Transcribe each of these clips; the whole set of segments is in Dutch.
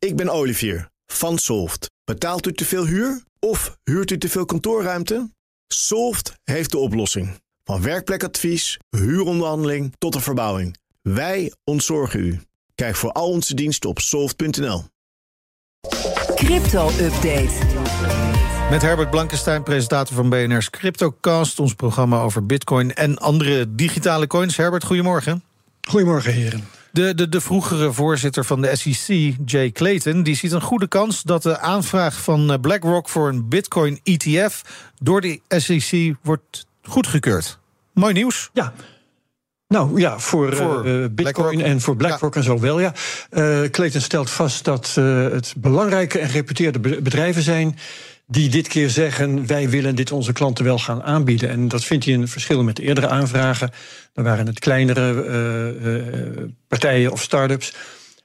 Ik ben Olivier van Solft. Betaalt u te veel huur of huurt u te veel kantoorruimte? Solft heeft de oplossing. Van werkplekadvies, huuronderhandeling tot de verbouwing. Wij ontzorgen u. Kijk voor al onze diensten op soft.nl. Crypto-update. Met Herbert Blankenstein, presentator van BNR's CryptoCast... ons programma over bitcoin en andere digitale coins. Herbert, goedemorgen. Goedemorgen, heren. De, de, de vroegere voorzitter van de SEC, Jay Clayton, die ziet een goede kans dat de aanvraag van eh, BlackRock voor een Bitcoin-ETF door de SEC wordt goedgekeurd. Mooi nieuws. Ja. Nou ja, voor, Voor eh, Bitcoin BlackRock. en voor BlackRock en zo wel, ja. Eh, Clayton stelt vast dat eh, het belangrijke en gereputeerde be- bedrijven zijn die dit keer zeggen: wij willen dit onze klanten wel gaan aanbieden. En dat vindt hij een verschil met de eerdere aanvragen. Dan waren het kleinere eh, eh, partijen of start-ups.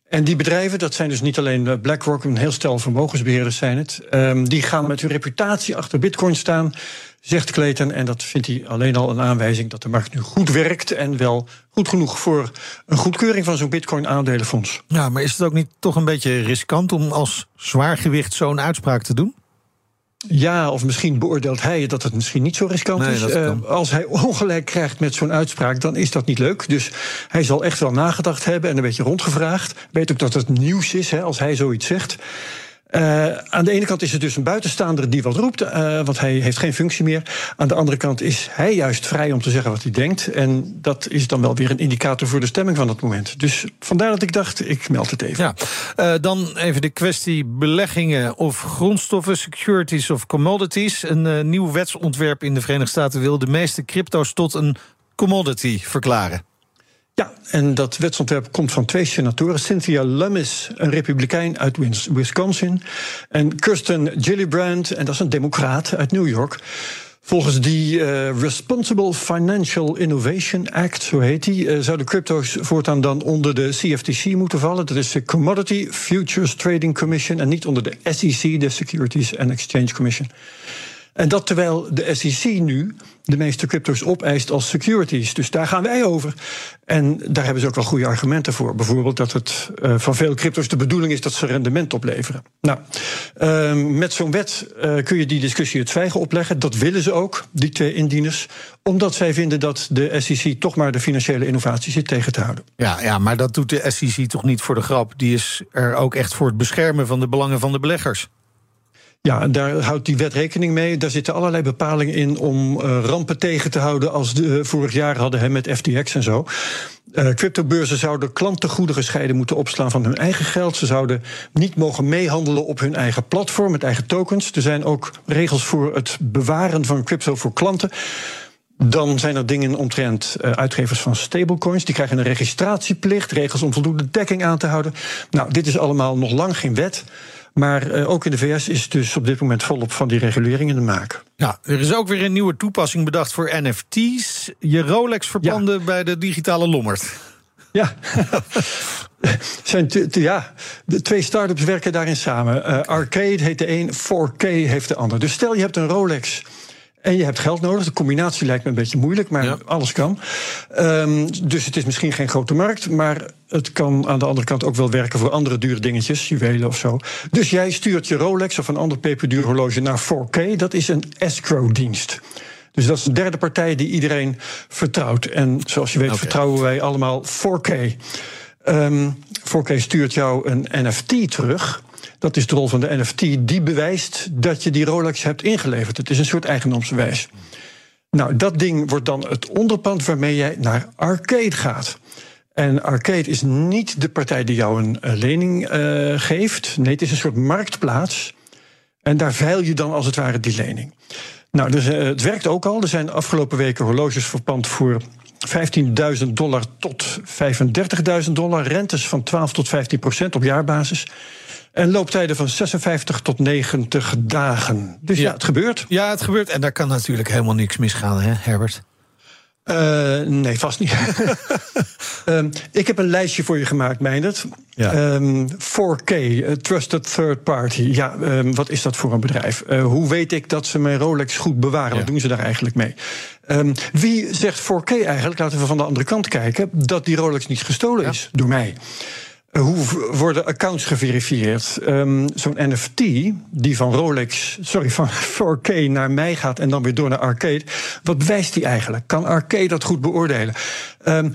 En die bedrijven, dat zijn dus niet alleen eh, BlackRock, een heel stel vermogensbeheerders zijn het. ehm, die gaan met hun reputatie achter Bitcoin staan, zegt Clayton. En dat vindt hij alleen al een aanwijzing dat de markt nu goed werkt. En wel goed genoeg voor een goedkeuring van zo'n Bitcoin-aandelenfonds. Ja, maar is het ook niet toch een beetje riskant om als zwaargewicht zo'n uitspraak te doen? Ja, of misschien beoordeelt hij dat het misschien niet zo riskant Nee, is. Eh, als hij ongelijk krijgt met zo'n uitspraak, dan is dat niet leuk. Dus hij zal echt wel nagedacht hebben en een beetje rondgevraagd. Weet ook dat het nieuws is hè, als hij zoiets zegt. Eh, aan de ene kant is het dus een buitenstaander die wat roept, eh, want hij heeft geen functie meer. Aan de andere kant is hij juist vrij om te zeggen wat hij denkt. En dat is dan wel weer een indicator voor de stemming van dat moment. Dus vandaar dat ik dacht, ik meld het even. Ja, Eh, dan even de kwestie beleggingen of grondstoffen, securities of commodities. Een nieuw wetsontwerp in de Verenigde Staten wil de meeste crypto's tot een commodity verklaren. Ja, en dat wetsontwerp komt van twee senatoren. Cynthia Lummis, een republikein uit Wisconsin. En Kirsten Gillibrand, en dat is een democraat uit New York. Volgens die eh, Responsible Financial Innovation Act, zo heet die, eh, zouden crypto's voortaan dan onder de CFTC moeten vallen. Dat is de Commodity Futures Trading Commission en niet onder de SEC, de Securities and Exchange Commission. En dat terwijl de SEC nu de meeste crypto's opeist als securities. Dus daar gaan wij over. En daar hebben ze ook wel goede argumenten voor. Bijvoorbeeld dat het eh, van veel crypto's de bedoeling is dat ze rendement opleveren. Nou, ehm, met zo'n wet eh, kun je die discussie het zwijgen opleggen. Dat willen ze ook, die twee indieners. Omdat zij vinden dat de SEC toch maar de financiële innovatie zit tegen te houden. Ja, ja, maar dat doet de SEC toch niet voor de grap. Die is er ook echt voor het beschermen van de belangen van de beleggers. Ja, daar houdt die wet rekening mee. Daar zitten allerlei bepalingen in om eh, rampen tegen te houden. als de eh, vorig jaar hadden hè, met FTX en zo. Eh cryptobeurzen zouden klantengoeden gescheiden moeten opslaan van hun eigen geld. Ze zouden niet mogen meehandelen op hun eigen platform, met eigen tokens. Er zijn ook regels voor het bewaren van crypto voor klanten. Dan zijn er dingen omtrent uitgevers van stablecoins. Die krijgen een registratieplicht, regels om voldoende dekking aan te houden. Nou, dit is allemaal nog lang geen wet. Maar eh, ook in de VS is dus op dit moment volop van die regulering in de maak. Ja, er is ook weer een nieuwe toepassing bedacht voor NFT's. Je Rolex verpanden bij de digitale lommerd. Ja. Zijn ja, de twee start-ups werken daarin samen. Eh, Arcade heet de een, 4K heeft de ander. Dus stel je hebt een Rolex en je hebt geld nodig. De combinatie lijkt me een beetje moeilijk, maar Ja. alles kan. Ehm, dus het is misschien geen grote markt, maar het kan aan de andere kant ook wel werken voor andere dure dingetjes, juwelen of zo. Dus jij stuurt je Rolex of een ander peperduur horloge naar 4K. Dat is een escrow-dienst. Dus dat is een derde partij die iedereen vertrouwt. En zoals je weet vertrouwen wij allemaal 4K. Ehm 4K stuurt jou een NFT terug. Dat is de rol van de NFT. Die bewijst dat je die Rolex hebt ingeleverd. Het is een soort eigendomsbewijs. Nou, dat ding wordt dan het onderpand waarmee jij naar Arcade gaat. En Arcade is niet de partij die jou een eh, lening eh, geeft. Nee, het is een soort marktplaats. En daar veil je dan als het ware die lening. Nou, dus, eh, het werkt ook al. Er zijn afgelopen weken horloges verpand voor 15.000 dollar tot 35.000 dollar. Rentes van 12 tot 15 procent op jaarbasis. En looptijden van 56 tot 90 dagen. Dus ja, Ja. het gebeurt. Ja, het gebeurt. En daar kan natuurlijk helemaal niks misgaan, hè, Herbert? Eh, nee, vast niet. Ehm, ik heb een lijstje voor je gemaakt, Meindert. Ja. Ehm, 4K, eh, Trusted Third Party. Ja, ehm, wat is dat voor een bedrijf? Eh, hoe weet ik dat ze mijn Rolex goed bewaren? Ja. Wat doen ze daar eigenlijk mee? Ehm, wie zegt 4K eigenlijk, laten we van de andere kant kijken... dat die Rolex niet gestolen Ja. is door mij? hoe worden accounts geverifieerd? Um, Zo'n NFT die van Rolex, sorry, van 4K naar mij gaat en dan weer door naar Arcade. Wat bewijst die eigenlijk? Kan Arcade dat goed beoordelen? Um,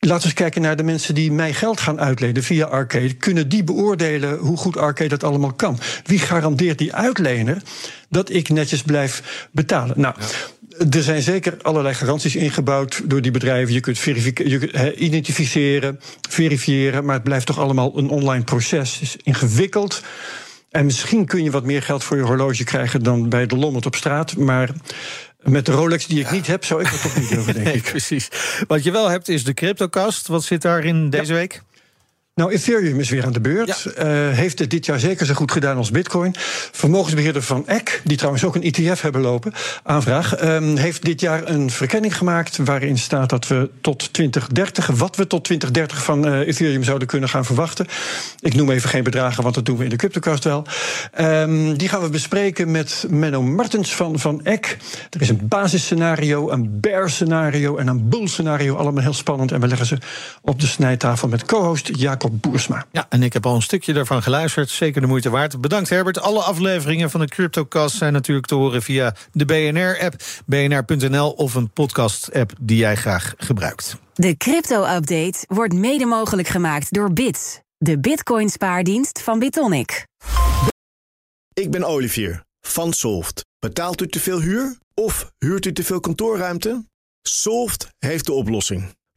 Laten we eens kijken naar de mensen die mij geld gaan uitlenen via Arcade. Kunnen die beoordelen hoe goed Arcade dat allemaal kan? Wie garandeert die uitlener dat ik netjes blijf betalen? Nou. Er zijn zeker allerlei garanties ingebouwd door die bedrijven. Je kunt je identificeren, verifiëren, maar het blijft toch allemaal een online proces. Het is ingewikkeld. En misschien kun je wat meer geld voor je horloge krijgen dan bij de Lommerd op straat. Maar met de Rolex die ik niet heb, zou ik dat toch niet durven, denk nee, ik. Precies. Wat je wel hebt is de CryptoCast. Wat zit daarin deze week? Nou, Ethereum is weer aan de beurt. Ja. Uh, heeft het dit jaar zeker zo goed gedaan als Bitcoin. Vermogensbeheerder van ECK, die trouwens ook een ETF hebben lopen, aanvraag, um, heeft dit jaar een verkenning gemaakt waarin staat dat we tot 2030, wat we tot 2030 van uh, Ethereum zouden kunnen gaan verwachten. Ik noem even geen bedragen, want dat doen we in de CryptoCast wel. Um, die gaan we bespreken met Menno Martens van, van ECK. Er is een basisscenario, een bear scenario en een bull scenario. Allemaal heel spannend. En we leggen ze op de snijtafel met co-host Jacob Boersma. Ja, en ik heb al een stukje daarvan geluisterd. Zeker de moeite waard. Bedankt Herbert. Alle afleveringen van de CryptoCast zijn natuurlijk te horen via de BNR-app, bnr.nl of een podcast-app die jij graag gebruikt. De crypto-update wordt mede mogelijk gemaakt door Bits, de Bitcoin-spaardienst van Bitonic. Ik ben Olivier van Solft. Betaalt u te veel huur of huurt u te veel kantoorruimte? Solft heeft de oplossing.